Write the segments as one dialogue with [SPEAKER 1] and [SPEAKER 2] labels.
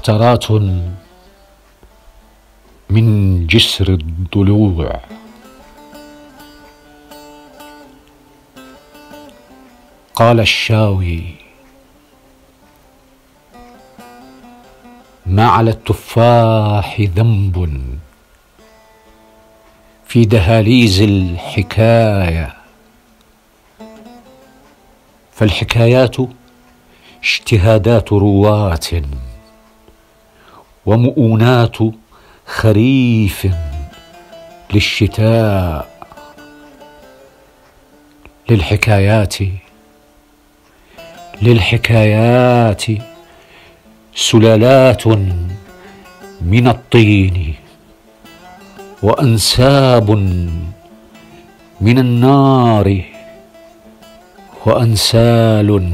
[SPEAKER 1] مختارات من جسر الضلوع. قال الشاوي ما على التفاح ذنب في دهاليز الحكاية. فالحكايات اجتهادات رواة. ومؤونات خريف للشتاء للحكايات للحكايات سلالات من الطين وأنساب من النار وأنسال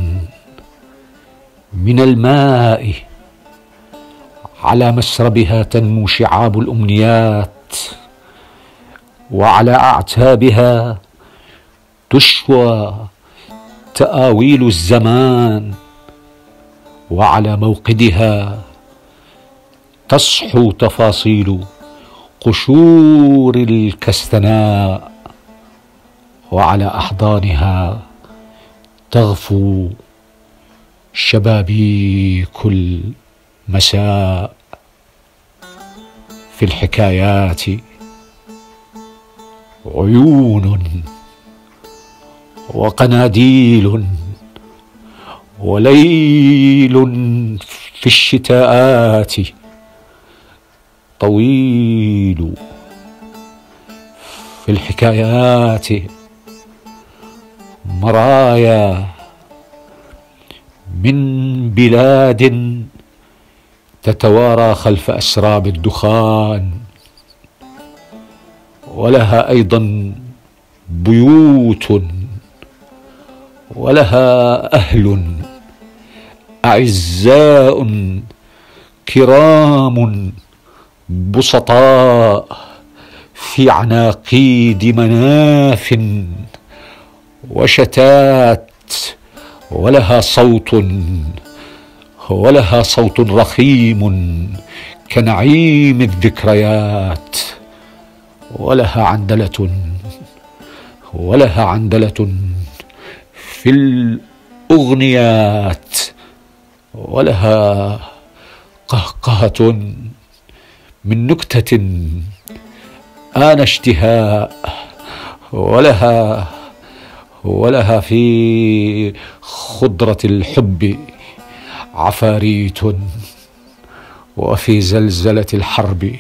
[SPEAKER 1] من الماء على مسربها تنمو شعاب الأمنيات وعلى أعتابها تشوى تآويل الزمان وعلى موقدها تصحو تفاصيل قشور الكستناء وعلى أحضانها تغفو شبابيك المساء. في الحكايات. عيون وقناديل وليل في الشتاءات. طويل في الحكايات. مرايا من بلاد تتوارى خلف اسراب الدخان. ولها أيضا بيوت. ولها أهل أعزاء كرام بسطاء في عناقيد مناف وشتات. ولها صوت ولها صوت رخيم كنعيم الذكريات. ولها عندلة ولها عندلة في الأغنيات. ولها قهقهة من نكتة آن اشتهاء. ولها ولها في خضرة الحب عفاريت وفي زلزلة الحرب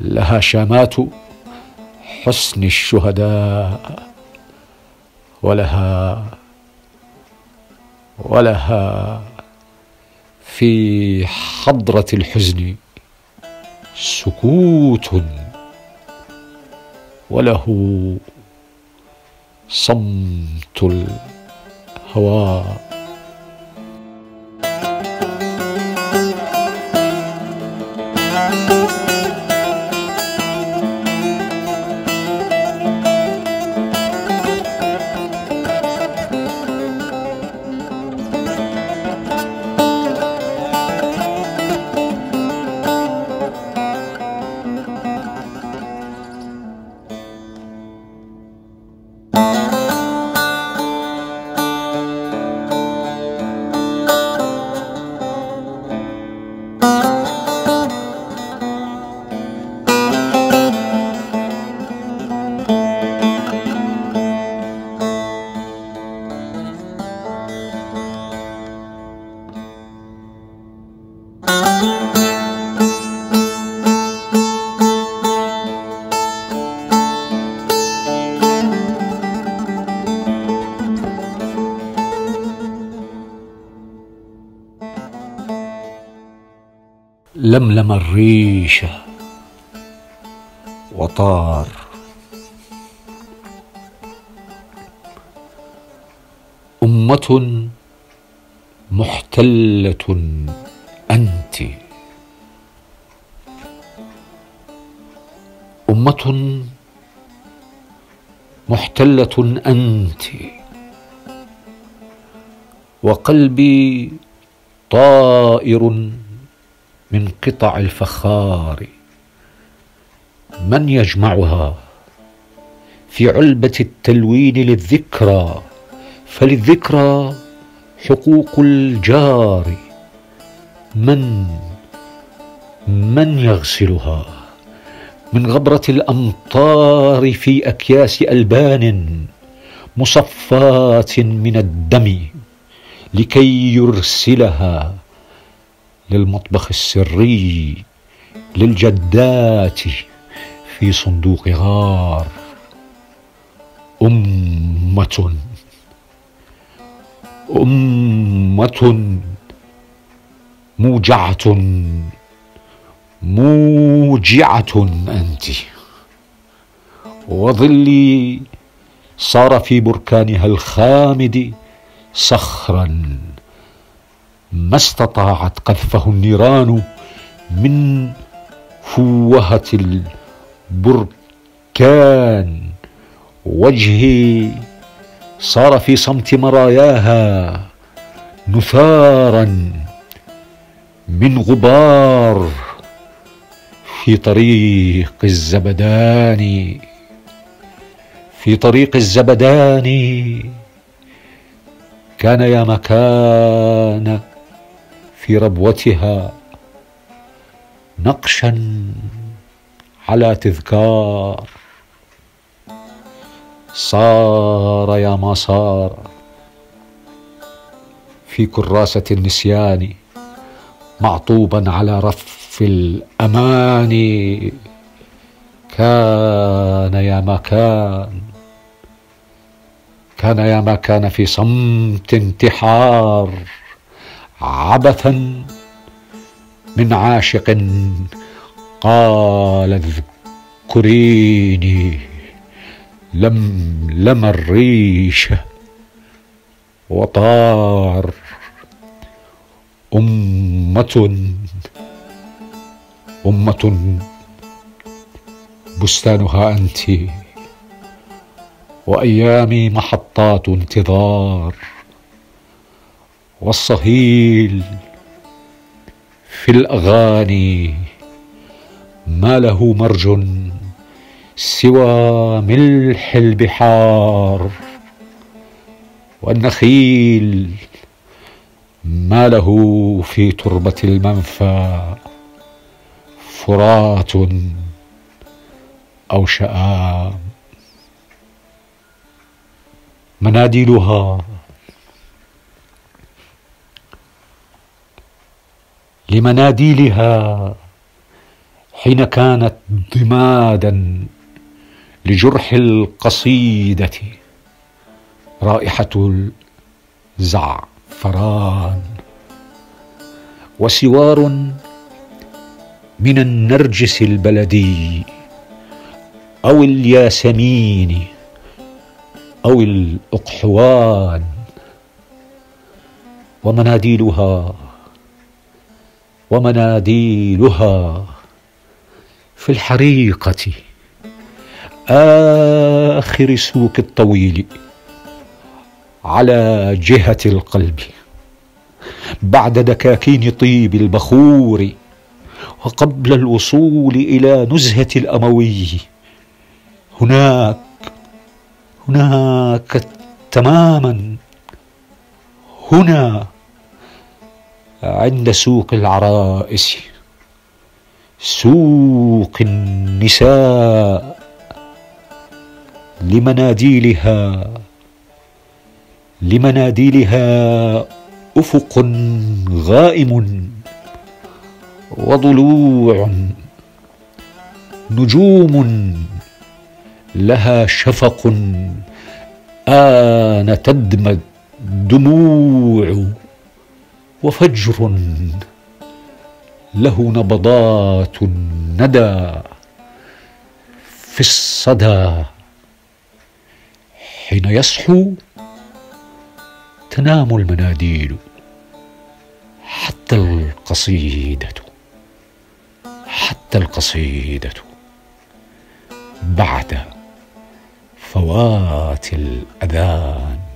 [SPEAKER 1] لها شامات حسن الشهداء ولها ولها في حضرة الحزن سكوت وله صمت الهواء لملم الريشه وطار. أمة محتلة أنت. أمة محتلة أنت. وقلبي طائر من قطع الفخار. من يجمعها؟ في علبة التلوين للذكرى فللذكرى حقوق الجار. من من يغسلها؟ من غبرة الأمطار في أكياس ألبان مصفاة من الدم لكي يرسلها. للمطبخ السري للجدات في صندوق غار. أمة أمة موجعة موجعة أنت. وظلي صار في بركانها الخامد صخرا. ما استطاعت قذفه النيران من فوهة البركان. وجهي صار في صمت مراياها نثارا من غبار في طريق الزبدان. في طريق الزبدان كان يا مكان في ربوتها نقشا على تذكار. صار يا ما صار في كراسة النسيان معطوبا على رف الأمان. كان يا ما كان كان يا ما كان في صمت انتحار. عبثا من عاشق قال اذكريني لم لم الريش وطار أمة أمة بستانها أنت وأيامي محطات انتظار والصهيل في الأغاني ما له مرج سوى ملح البحار والنخيل ما له في تربة المنفى فرات أو شآم. مناديلها لمناديلها حين كانت ضمادا لجرح القصيدة رائحة الزعفران. وسوار من النرجس البلدي أو الياسمين أو الأقحوان ومناديلها ومناديلها في الحريقة. آخر سوق الطويل على جهة القلب بعد دكاكين طيب البخور وقبل الوصول إلى نزهة الأموي. هناك هناك تماما. هنا عند سوق العرائس. سوق النساء لمناديلها لمناديلها أفق غائم وضلوع نجوم لها شفق آن تدمى الدموع. وفجر له نبضات الندى في الصدى حين يصحو تنام المناديل حتى القصيدة حتى القصيدة بعد فوات الأذان.